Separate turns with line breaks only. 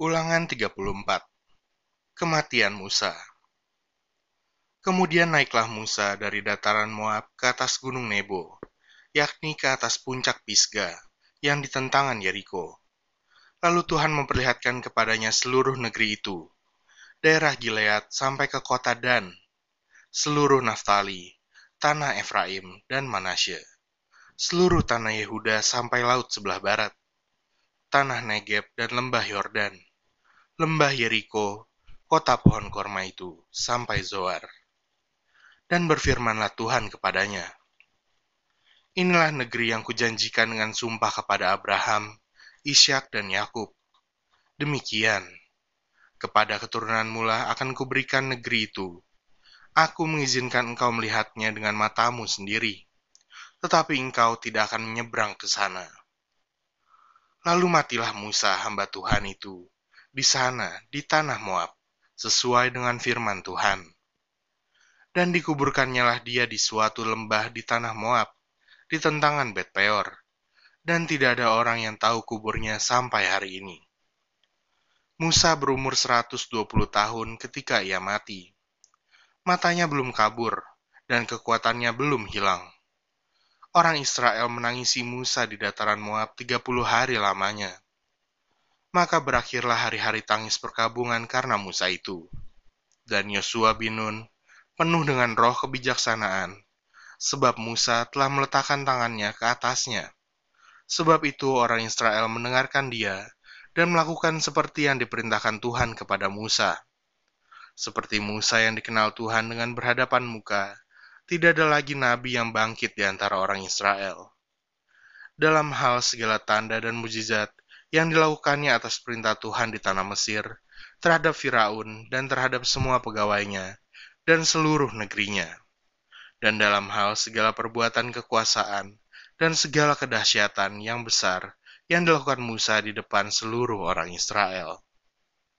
Ulangan 34 Kematian Musa. Kemudian naiklah Musa dari dataran Moab ke atas gunung Nebo, yakni ke atas puncak Pisga, yang ditentangan Yeriko. Lalu Tuhan memperlihatkan kepadanya seluruh negeri itu, daerah Gilead sampai ke kota Dan, seluruh Naftali, tanah Efraim, dan Manasye, seluruh tanah Yehuda sampai laut sebelah barat, tanah Negeb dan lembah Yordan, lembah Yeriko, kota pohon korma itu, sampai Zoar. Dan berfirmanlah Tuhan kepadanya, Inilah negeri yang kujanjikan dengan sumpah kepada Abraham, Ishak dan Yakub. Demikian, kepada keturunan mula akan kuberikan negeri itu. Aku mengizinkan engkau melihatnya dengan matamu sendiri, tetapi engkau tidak akan menyeberang ke sana. Lalu matilah Musa hamba Tuhan itu di sana, di tanah Moab, sesuai dengan firman Tuhan. Dan dikuburkannya lah dia di suatu lembah di tanah Moab, di tentangan Bet Peor, dan tidak ada orang yang tahu kuburnya sampai hari ini. Musa berumur 120 tahun ketika ia mati. Matanya belum kabur, dan kekuatannya belum hilang. Orang Israel menangisi Musa di dataran Moab 30 hari lamanya maka berakhirlah hari-hari tangis perkabungan karena Musa itu. Dan Yosua bin Nun penuh dengan roh kebijaksanaan, sebab Musa telah meletakkan tangannya ke atasnya. Sebab itu orang Israel mendengarkan dia dan melakukan seperti yang diperintahkan Tuhan kepada Musa. Seperti Musa yang dikenal Tuhan dengan berhadapan muka, tidak ada lagi nabi yang bangkit di antara orang Israel. Dalam hal segala tanda dan mujizat, yang dilakukannya atas perintah Tuhan di tanah Mesir terhadap Firaun dan terhadap semua pegawainya dan seluruh negerinya. Dan dalam hal segala perbuatan kekuasaan dan segala kedahsyatan yang besar yang dilakukan Musa di depan seluruh orang Israel.